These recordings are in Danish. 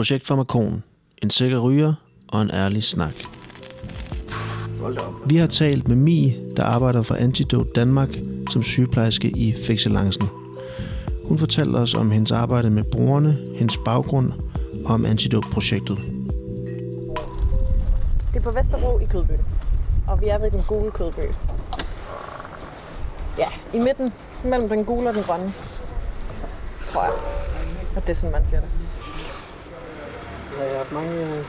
Projekt Farmakon. En sikker ryger og en ærlig snak. Vi har talt med Mi, der arbejder for Antidote Danmark som sygeplejerske i Fixelancen. Hun fortalte os om hendes arbejde med brugerne, hendes baggrund og om Antidote-projektet. Det er på Vesterbro i Kødbø. Og vi er ved den gule Kødbø. Ja, i midten mellem den gule og den grønne. Tror jeg. Og det er sådan, man siger det. Har jeg haft mange... øh,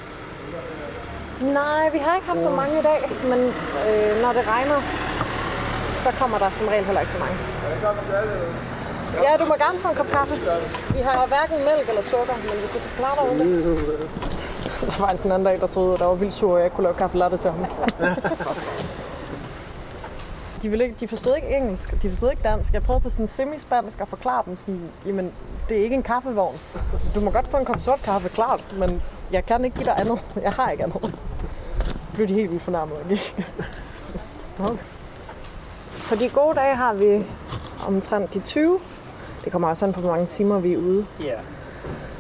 Nej, vi har ikke haft så mange i dag, men øh, når det regner, så kommer der som regel heller ikke så mange. Ja, du må gerne få en kop kaffe. Vi har hverken mælk eller sukker, men hvis du kan klare dig uden det. Der var en den anden dag, der troede, at der var vildt sur, og jeg kunne lave kaffe latte til ham. de, ville ikke, de forstod ikke engelsk, de forstod ikke dansk. Jeg prøvede på sådan semi-spansk at forklare dem sådan, jamen, det er ikke en kaffevogn. Du må godt få en kop sort kaffe, klart, men jeg kan ikke give dig andet. Jeg har ikke andet. Blev de helt vildt fornærmet. og gik. Okay. På de gode dage har vi omtrent de 20. Det kommer også an på, hvor mange timer vi er ude. Ja.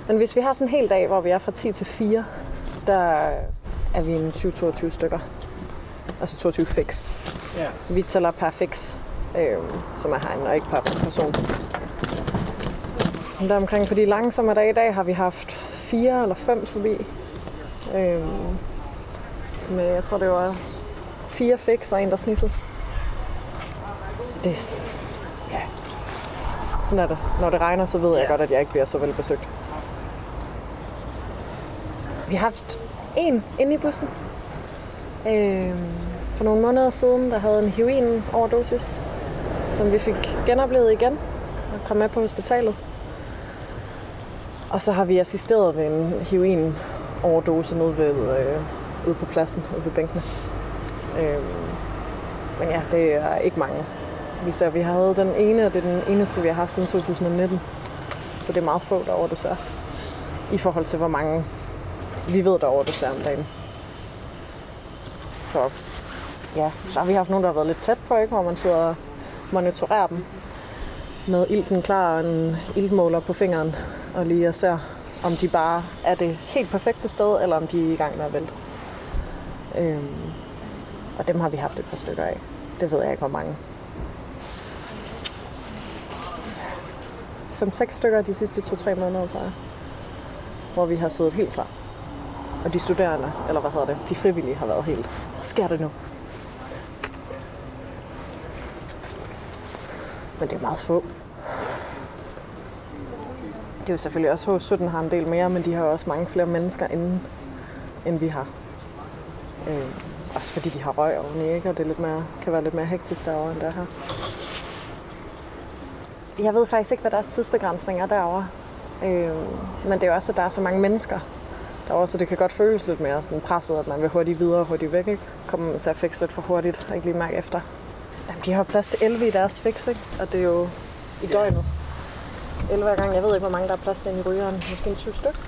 Men hvis vi har sådan en hel dag, hvor vi er fra 10 til 4, der er vi en 20-22 stykker. Altså 22 fix. Ja. Vi tæller per fix, øh, som er herinde, og ikke per person. Sådan der omkring på de langsomme dage i dag har vi haft fire eller fem forbi. Øh, med, jeg tror, det var fire fix og en, der sniffede. Det er sådan, ja. Sådan er det. Når det regner, så ved jeg godt, at jeg ikke bliver så velbesøgt. Vi har haft en inde i bussen. Øh, for nogle måneder siden, der havde en heroin overdosis, som vi fik genoplevet igen og kom med på hospitalet. Og så har vi assisteret ved en heroin overdose nede ved, øh, ude på pladsen, ude ved bænkene. Øh, men ja, det er ikke mange. Vi ser, vi havde den ene, og det er den eneste, vi har haft siden 2019. Så det er meget få, der overdoserer. I forhold til, hvor mange vi ved, der overdoserer om dagen. Så ja, så har vi haft nogen, der har været lidt tæt på, ikke? hvor man sidder og monitorerer dem med ilten klar og en iltmåler på fingeren, og lige og ser, om de bare er det helt perfekte sted, eller om de er i gang med at vælte. Øhm, og dem har vi haft et par stykker af. Det ved jeg ikke, hvor mange. 5-6 stykker de sidste 2-3 måneder, tror jeg. Hvor vi har siddet helt klar. Og de studerende, eller hvad hedder det, de frivillige har været helt. Sker det nu? Men det er meget få. Det er jo selvfølgelig også H17 har en del mere, men de har jo også mange flere mennesker inden, end vi har. Øh, også fordi de har røg oveni, ikke? og det er lidt mere, kan være lidt mere hektisk derovre, end der her. Jeg ved faktisk ikke, hvad deres tidsbegrænsning er derovre. Øh, men det er jo også, at der er så mange mennesker derovre, så det kan godt føles lidt mere sådan presset, at man vil hurtigt videre og hurtigt væk. Ikke? Kommer man til at fikse lidt for hurtigt, og ikke lige mærke efter. Jamen, de har plads til 11 i deres fix, ikke? og det er jo i døgnet. 11 hver gang. Jeg ved ikke, hvor mange der er plads til i rygeren. Måske en 20 styk.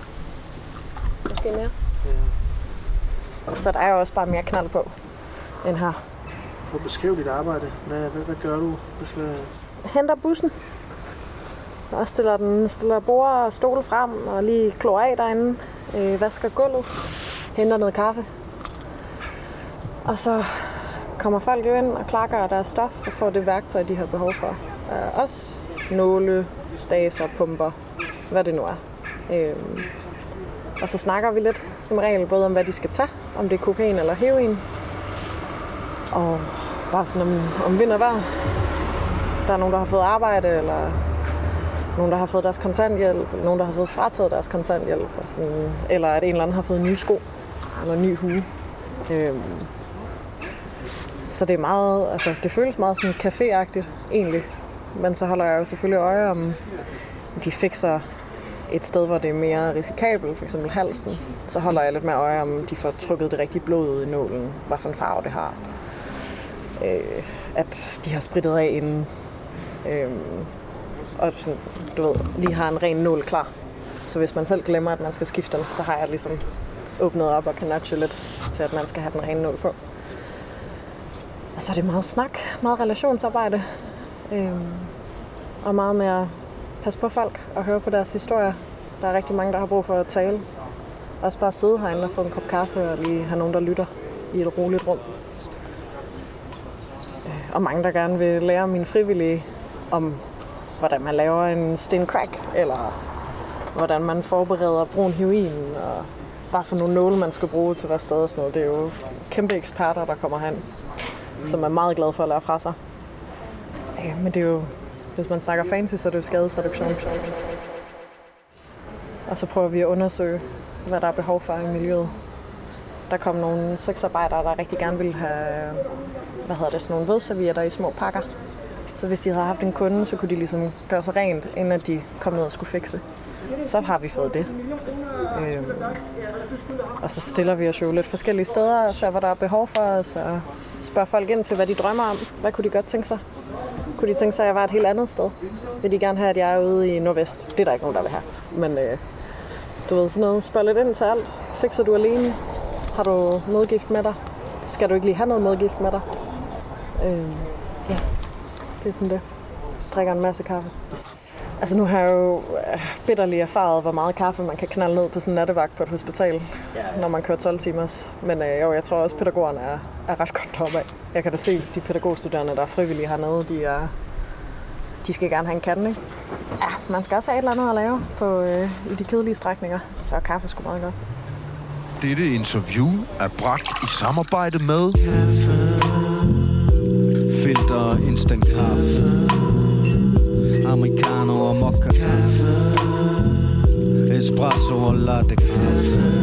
Måske mere. Så der er jo også bare mere knald på end her. Prøv at beskrive dit arbejde. Hvad, hvad, hvad gør du? Beskriv... Henter bussen. Og stiller, den, stiller bord og stol frem og lige klor af derinde. Øh, vasker gulvet. Henter noget kaffe. Og så kommer folk jo ind og klakker deres stof og får det værktøj, de har behov for. Øh, også nåle, staser, pumper, hvad det nu er. Øh, og så snakker vi lidt som regel både om, hvad de skal tage, om det er kokain eller heroin. Og bare sådan om, om vind og vejr. Der er nogen, der har fået arbejde, eller nogen, der har fået deres kontanthjælp, eller nogen, der har fået frataget deres kontanthjælp, og sådan, eller at en eller anden har fået nye sko, eller en ny hue. Øhm, så det er meget, altså det føles meget sådan caféagtigt egentlig. Men så holder jeg jo selvfølgelig øje om, de fikser et sted, hvor det er mere risikabelt, f.eks. halsen, så holder jeg lidt mere øje om, de får trykket det rigtige blod ud i nålen, hvad for en farve det har. Øh, at de har spritet af inden. Øh, og sådan, du ved, lige har en ren nål klar. Så hvis man selv glemmer, at man skal skifte den, så har jeg ligesom åbnet op og kan nudge lidt til, at man skal have den rene nål på. Og så er det meget snak, meget relationsarbejde. øhm, og meget med at passe på folk og høre på deres historier. Der er rigtig mange, der har brug for at tale Også bare sidde herinde og få en kop kaffe og lige have nogen, der lytter i et roligt rum. Øh, Og mange, der gerne vil lære mine frivillige om, hvordan man laver en sten crack, eller hvordan man forbereder brun heroin, og hvad for nogle nåle man skal bruge til hvad sted og sådan noget. Det er jo kæmpe eksperter, der kommer hen, som er meget glade for at lære fra sig. Ja, men det er jo, hvis man snakker fancy, så er det jo skadesreduktion. Og så prøver vi at undersøge, hvad der er behov for i miljøet. Der kom nogle sexarbejdere, der rigtig gerne ville have hvad hedder det, sådan nogle vådservietter i små pakker. Så hvis de havde haft en kunde, så kunne de ligesom gøre sig rent, inden at de kom ned og skulle fikse. Så har vi fået det. Øhm, og så stiller vi os jo lidt forskellige steder og ser, hvad der er behov for os, og spørger folk ind til, hvad de drømmer om. Hvad kunne de godt tænke sig? Kunne de tænke sig, at jeg var et helt andet sted? Vil de gerne have, at jeg er ude i Nordvest? Det er der ikke nogen, der vil have. Men øh, du ved sådan noget, spørg lidt ind til alt. Fikser du alene? Har du modgift med dig? Skal du ikke lige have noget modgift med dig? Øh, det er sådan det. Drikker en masse kaffe. Altså nu har jeg jo øh, bitterligt erfaret, hvor meget kaffe man kan knalde ned på sådan en nattevagt på et hospital, når man kører 12 timers. Men øh, jo, jeg tror også, at pædagogerne er, er ret godt deroppe af. Jeg kan da se, de pædagogstuderende, der er frivillige hernede, de, er, de skal gerne have en kande, ikke? Ja, man skal også have et eller andet at lave på, øh, i de kedelige strækninger. Så er kaffe sgu meget godt. Dette interview er bragt i samarbejde med Filter, instant kaffe Americano og mokka kaffe Espresso og latte kaffe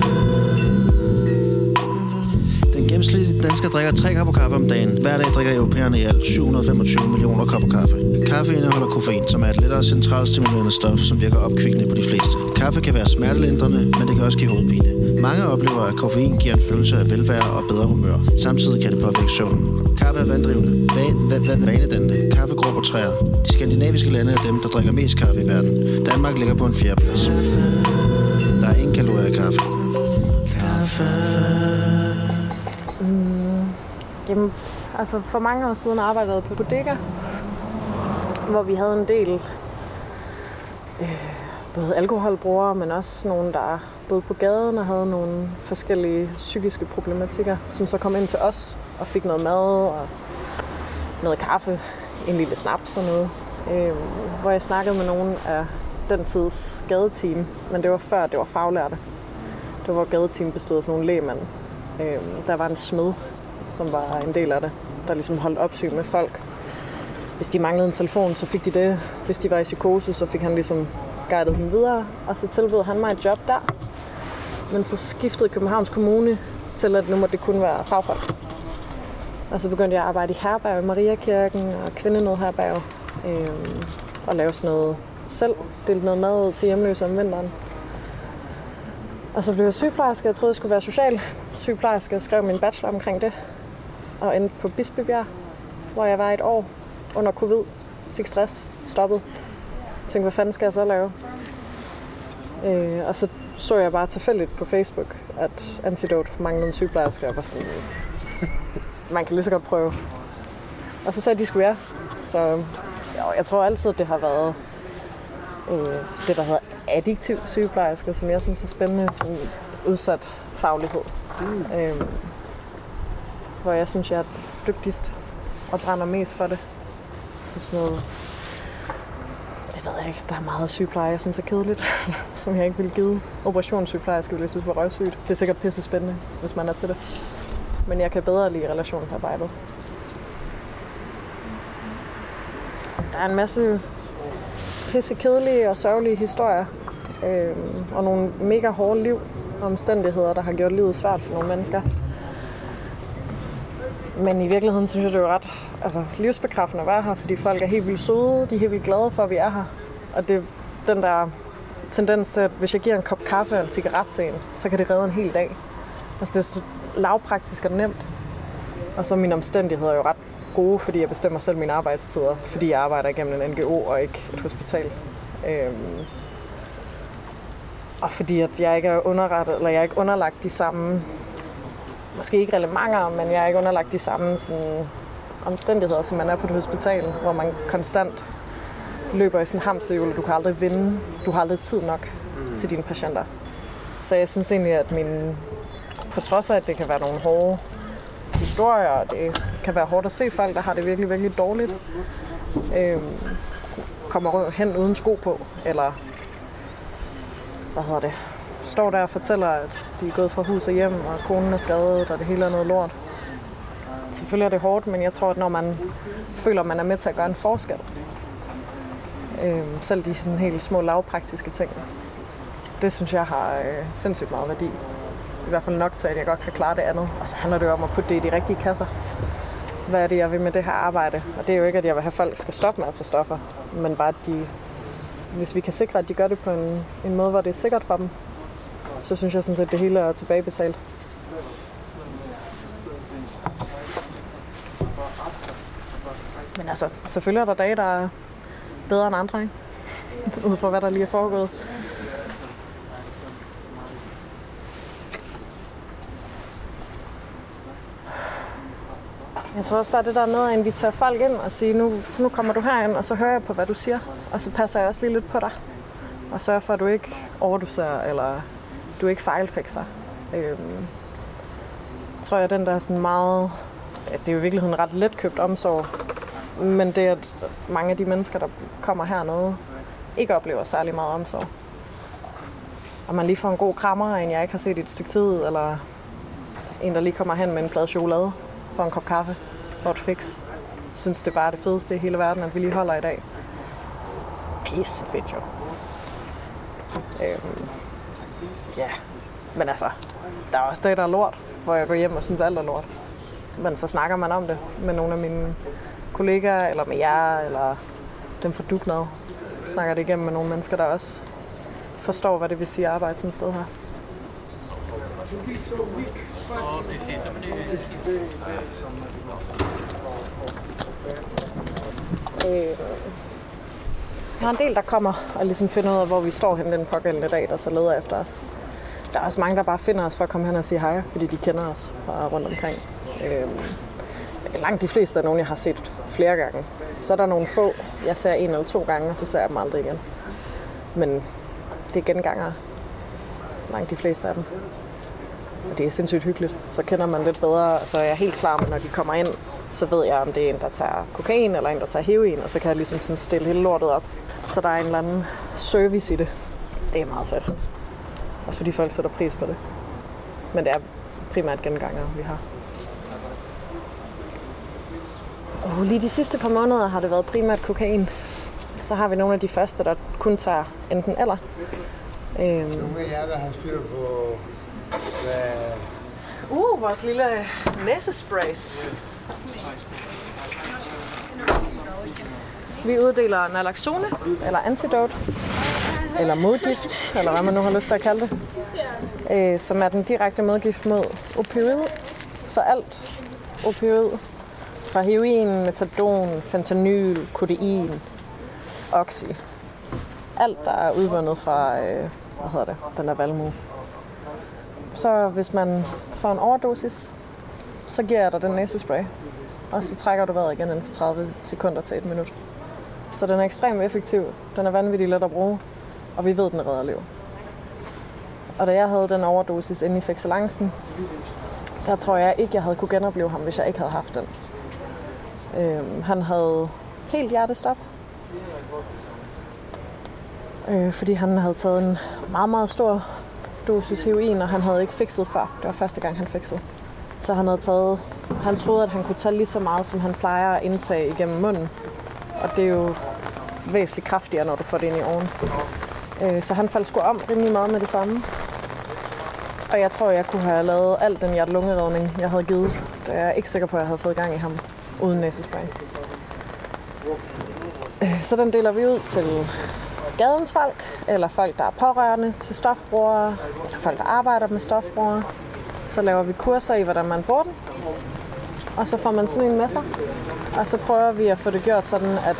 gennemsnitlig dansker drikker 3 kopper kaffe om dagen. Hver dag drikker europæerne i alt 725 millioner kopper kaffe. Kaffe indeholder koffein, som er et lettere centralstimulerende stof, som virker opkvikkende på de fleste. Kaffe kan være smertelindrende, men det kan også give hovedpine. Mange oplever, at koffein giver en følelse af velvære og bedre humør. Samtidig kan det påvirke søvnen. Kaffe er vanddrivende, van, van, van, vanedannende. Kaffe gror på træer. De skandinaviske lande er dem, der drikker mest kaffe i verden. Danmark ligger på en fjerdeplads. Der er ingen kalorier i kaffe. Kaffe. Jamen, altså for mange år siden arbejdede jeg på bodega, hvor vi havde en del øh, både alkoholbrugere, men også nogen, der boede på gaden og havde nogle forskellige psykiske problematikker, som så kom ind til os og fik noget mad og noget kaffe, en lille snaps og noget. Øh, hvor jeg snakkede med nogen af den tids gadeteam, men det var før det var faglærte. Det var hvor gadeteam bestod af sådan nogle lægmænd. Øh, der var en smed, som var en del af det, der ligesom holdt opsyn med folk. Hvis de manglede en telefon, så fik de det. Hvis de var i psykose, så fik han ligesom guidet dem videre. Og så tilbød han mig et job der. Men så skiftede Københavns Kommune til, at nu måtte det kun være fagfolk. Og så begyndte jeg at arbejde i herberg, Mariakirken og kvindenødherberg. Øh, og lave sådan noget selv. Delte noget mad ud til hjemløse om vinteren. Og så blev jeg sygeplejerske. Jeg troede, jeg skulle være social sygeplejerske. Jeg skrev min bachelor omkring det. Og endte på Bispebjerg, hvor jeg var et år under covid. Fik stress. Stoppet. Tænkte, hvad fanden skal jeg så lave? Øh, og så så jeg bare tilfældigt på Facebook, at Antidote manglede en sygeplejerske. Og var sådan, øh, man kan lige så godt prøve. Og så sagde de, de skulle jeg. Så øh, jeg tror altid, at det har været øh, det, der hedder addiktiv sygeplejerske, som jeg synes er spændende, som udsat faglighed. Mm. Øh, hvor jeg synes, jeg er dygtigst og brænder mest for det. Så sådan noget, det ved jeg ikke, der er meget sygepleje, jeg synes er kedeligt, som jeg ikke ville give. Operationssygeplejerske ville jeg synes var røvsygt. Det er sikkert pisse spændende, hvis man er til det. Men jeg kan bedre lide relationsarbejdet. Der er en masse pisse kedelige og sørgelige historier. Øh, og nogle mega hårde liv og omstændigheder, der har gjort livet svært for nogle mennesker. Men i virkeligheden synes jeg, det er ret altså, livsbekræftende at være her, fordi folk er helt vildt søde, de er helt vildt glade for, at vi er her. Og det er den der tendens til, at hvis jeg giver en kop kaffe og en cigaret til en, så kan det redde en hel dag. Altså det er så lavpraktisk og nemt. Og så er mine omstændigheder jo ret gode, fordi jeg bestemmer selv mine arbejdstider, fordi jeg arbejder igennem en NGO og ikke et hospital. Øhm, og fordi at jeg ikke er underrettet, eller jeg er ikke underlagt de samme, måske ikke relevanter, men jeg er ikke underlagt de samme sådan, omstændigheder, som man er på et hospital, hvor man konstant løber i sådan en hamsterhjul, du kan aldrig vinde. Du har aldrig tid nok mm. til dine patienter. Så jeg synes egentlig, at min, på trods af, at det kan være nogle hårde historier, og det kan være hårdt at se folk, der har det virkelig, virkelig dårligt, øh, kommer hen uden sko på, eller hvad hedder det, står der og fortæller, at de er gået fra hus og hjem, og konen er skadet, og det hele er noget lort. Selvfølgelig er det hårdt, men jeg tror, at når man føler, at man er med til at gøre en forskel, øh, selv de sådan helt små lavpraktiske ting, det synes jeg har øh, sindssygt meget værdi. I hvert fald nok til, at jeg godt kan klare det andet. Og så handler det jo om at putte det i de rigtige kasser. Hvad er det, jeg vil med det her arbejde? Og det er jo ikke, at jeg vil have, at folk skal stoppe med at tage stoffer, men bare, at de, hvis vi kan sikre, at de gør det på en, en måde, hvor det er sikkert for dem, så synes jeg sådan set, at det hele er tilbagebetalt. Men altså, selvfølgelig er der dage, der er bedre end andre, ikke? Ud fra hvad der lige er foregået. Jeg tror også bare det der med at invitere folk ind og sige, nu, nu kommer du herind, og så hører jeg på, hvad du siger. Og så passer jeg også lige lidt på dig. Og sørger for, at du ikke overdoserer, eller du ikke fejlfikser. Øhm, tror jeg, den der er sådan meget... Altså, det er jo i virkeligheden ret let købt omsorg. Men det, at mange af de mennesker, der kommer hernede, ikke oplever særlig meget omsorg. Og man lige får en god krammer en, jeg ikke har set i et stykke tid, eller en, der lige kommer hen med en plade chokolade for en kop kaffe, for et fix. Jeg synes, det er bare det fedeste i hele verden, at vi lige holder i dag. Pisse fedt jo. Øhm, ja, men altså, der er også dage, der er lort, hvor jeg går hjem og synes, alt er lort. Men så snakker man om det med nogle af mine kollegaer, eller med jer, eller dem fra Dugnad. Snakker det igennem med nogle mennesker, der også forstår, hvad det vil sige at arbejde sådan et sted her. Øh, der er en del, der kommer og ligesom finder ud af, hvor vi står hen den pågældende dag, der så leder efter os. Der er også mange, der bare finder os for at komme hen og sige hej, fordi de kender os fra rundt omkring. Øh, langt de fleste er nogen, jeg har set flere gange. Så er der nogle få, jeg ser en eller to gange, og så ser jeg dem aldrig igen. Men det er gengangere. Langt de fleste af dem. Og det er sindssygt hyggeligt. Så kender man lidt bedre, så er jeg helt klar med, når de kommer ind, så ved jeg, om det er en, der tager kokain, eller en, der tager heroin, og så kan jeg ligesom sådan stille hele lortet op. Så der er en eller anden service i det. Det er meget fedt. Også fordi folk sætter pris på det. Men det er primært genganger, vi har. Oh, lige de sidste par måneder har det været primært kokain. Så har vi nogle af de første, der kun tager enten eller. Øhm, Nogle af jer, der har styr på, hvad... uh, vores lille næsesprays. Vi uddeler naloxone, eller antidote, eller modgift, eller hvad man nu har lyst til at kalde det, øh, som er den direkte modgift mod opioid. Så alt opioid, fra heroin, metadon, fentanyl, kodein, oxy. Alt, der er udvundet fra, øh, hvad hedder det, den der valmue. Så hvis man får en overdosis, så giver jeg dig den næsespray. Og så trækker du vejret igen inden for 30 sekunder til et minut. Så den er ekstremt effektiv. Den er vanvittigt let at bruge. Og vi ved, den redder liv. Og da jeg havde den overdosis inde i Fexelancen, der tror jeg ikke, jeg havde kunne genopleve ham, hvis jeg ikke havde haft den. Øhm, han havde helt hjertestop. Øh, fordi han havde taget en meget, meget stor dosis heroin, og han havde ikke fikset før. Det var første gang, han fiksede. Så han havde taget... Han troede, at han kunne tage lige så meget, som han plejer at indtage igennem munden. Og det er jo væsentligt kraftigere, når du får det ind i oven. Øh, så han faldt sgu om rimelig meget med det samme. Og jeg tror, jeg kunne have lavet al den hjertelungeredning, jeg havde givet. Det er jeg ikke sikker på, at jeg havde fået gang i ham uden næsespray. Øh, så den deler vi ud til gadens folk, eller folk, der er pårørende til stofbrugere, eller folk, der arbejder med stofbrugere. Så laver vi kurser i, hvordan man bruger den. Og så får man sådan en med sig. Og så prøver vi at få det gjort sådan, at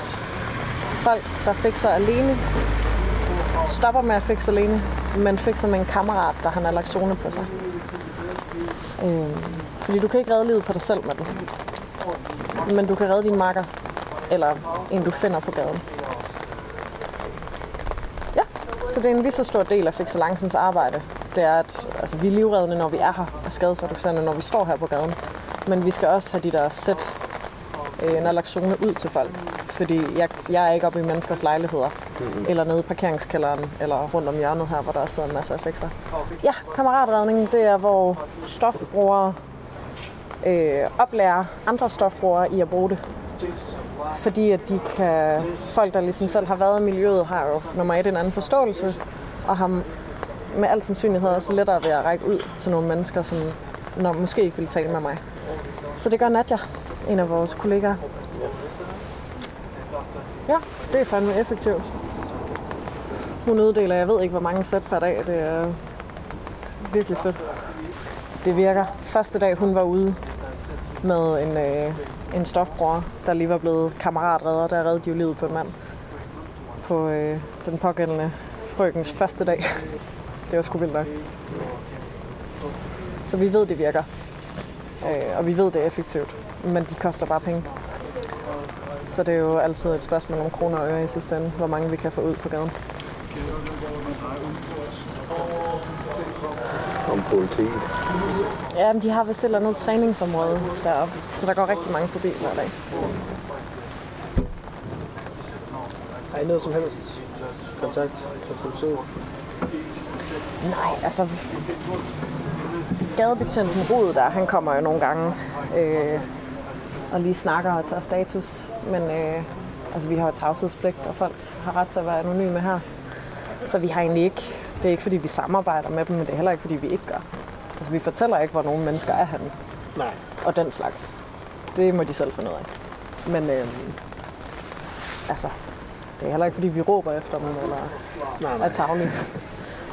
folk, der fikser alene, stopper med at fikse alene, men fikser med en kammerat, der har naloxone på sig. Øhm, fordi du kan ikke redde livet på dig selv med den. Men du kan redde din makker, eller en, du finder på gaden. Så det er en lige så stor del af Fixelancens arbejde, det er, at altså, vi er livreddende, når vi er her, og skadesreducerende, når vi står her på gaden. Men vi skal også have de der sæt øh, naloxone ud til folk. Fordi jeg, jeg er ikke oppe i menneskers lejligheder, mm-hmm. eller nede i parkeringskælderen, eller rundt om hjørnet her, hvor der også sidder en masse effekter. Ja, kammeratredning, det er, hvor stofbrugere øh, oplærer andre stofbrugere i at bruge det. Fordi at de kan, folk, der ligesom selv har været i miljøet, har jo nummer et en anden forståelse, og har med al sandsynlighed også lettere ved at række ud til nogle mennesker, som når måske ikke vil tale med mig. Så det gør Nadja, en af vores kollegaer. Ja, det er fandme effektivt. Hun uddeler, jeg ved ikke, hvor mange sæt per dag. Det er virkelig fedt. Det virker. Første dag, hun var ude med en, øh, en stofbror, der lige var blevet kammeratredder, der reddede de jo livet på en mand på øh, den pågældende frøkens første dag. Det var sgu vildt nok. Så vi ved, det virker. Øh, og vi ved, det er effektivt. Men de koster bare penge. Så det er jo altid et spørgsmål om kroner og øre i sidste ende, hvor mange vi kan få ud på gaden. Om politiet. Ja, men de har vist et eller andet træningsområde deroppe, så der går rigtig mange forbi hver dag. Har I noget som helst kontakt til politiet? Nej, altså... Gadebetjenten Rud der, han kommer jo nogle gange øh, og lige snakker og tager status. Men øh, altså, vi har jo tavshedspligt, og folk har ret til at være anonyme her. Så vi har egentlig ikke... Det er ikke, fordi vi samarbejder med dem, men det er heller ikke, fordi vi ikke gør. Altså, vi fortæller ikke, hvor nogle mennesker er henne. Nej. Og den slags. Det må de selv finde ud af. Men øh, altså, det er heller ikke, fordi vi råber efter dem, eller Nej, nej. er tavlige.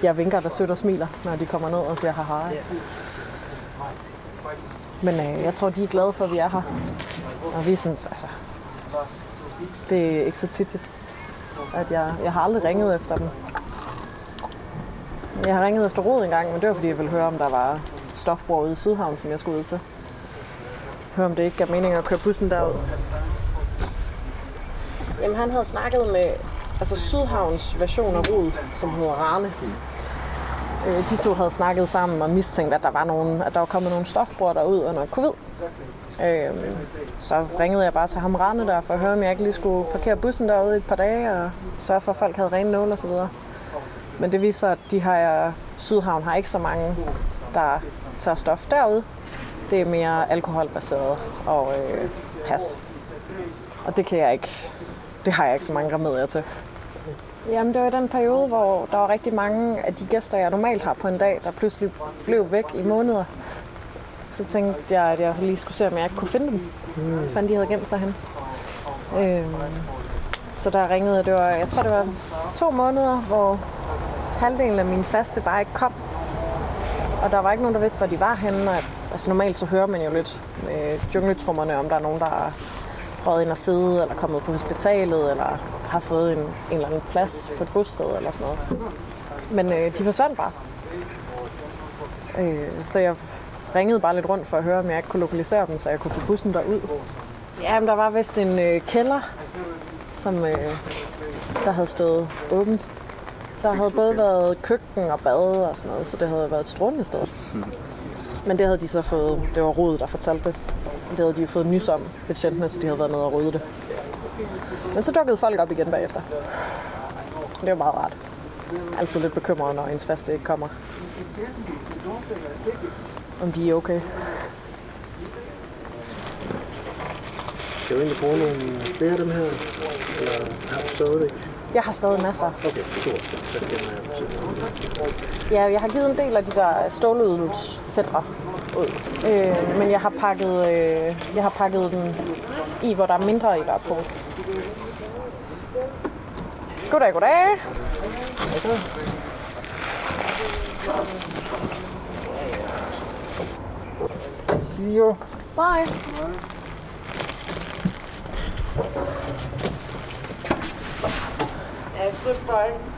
Jeg vinker der sødt og smiler, når de kommer ned og siger haha. Men øh, jeg tror, de er glade for, at vi er her. Og vi er sådan, altså... Det er ikke så tit, at jeg, jeg har aldrig ringet efter dem. Jeg har ringet efter Rod en gang, men det var, fordi jeg ville høre, om der var stofbrug ude i Sydhavn, som jeg skulle ud til. Høre, om det ikke gav mening at køre bussen derud. Jamen, han havde snakket med altså Sydhavns version af Rod, som hedder Rane. Øh, de to havde snakket sammen og mistænkt, at der var, nogen, at der var kommet nogle stofbrugere derud under covid. Øh, så ringede jeg bare til ham Rane der, for at høre, om jeg ikke lige skulle parkere bussen derude i et par dage, og sørge for, at folk havde rene nåle og så videre. Men det viser, at de her Sydhavn har ikke så mange, der tager stof derude. Det er mere alkoholbaseret og øh, pas. Og det kan jeg ikke, det har jeg ikke så mange remedier til. Jamen, det var i den periode, hvor der var rigtig mange af de gæster, jeg normalt har på en dag, der pludselig blev væk i måneder. Så tænkte jeg, at jeg lige skulle se, om jeg ikke kunne finde dem. Mm. Fandt de havde gemt sig hen. Øhm, så der ringede det var, jeg tror det var to måneder, hvor halvdelen af mine faste bare ikke kom. Og der var ikke nogen, der vidste, hvor de var henne. Og, altså normalt så hører man jo lidt med jungletrummerne, om der er nogen, der er røget ind og sidde, eller kommet på hospitalet, eller har fået en, en eller anden plads på et bosted, eller sådan noget. Men øh, de forsvandt bare. Øh, så jeg ringede bare lidt rundt for at høre, om jeg ikke kunne lokalisere dem, så jeg kunne få bussen derud. Jamen, der var vist en øh, kælder, som øh, der havde stået åben. Der havde både været køkken og bad og sådan noget, så det havde været et strålende sted. Men det havde de så fået, det var Rod, der fortalte det. Det havde de jo fået nys om, betjentene, så de havde været nede og rydde det. Men så dukkede folk op igen bagefter. Det var meget rart. Altid lidt bekymret, når ens faste ikke kommer. Om de er okay. Skal vi egentlig bruge nogle flere af dem her? Eller har du stadigvæk? Jeg har stadig masser. Okay, super. Så gemmer jeg. Ja, jeg har givet en del af de der stålødelsfætter ud. Øh, men jeg har pakket, øh, jeg har pakket dem i, hvor der er mindre i hver pose. Goddag, goddag. See you. Bye. Goodbye.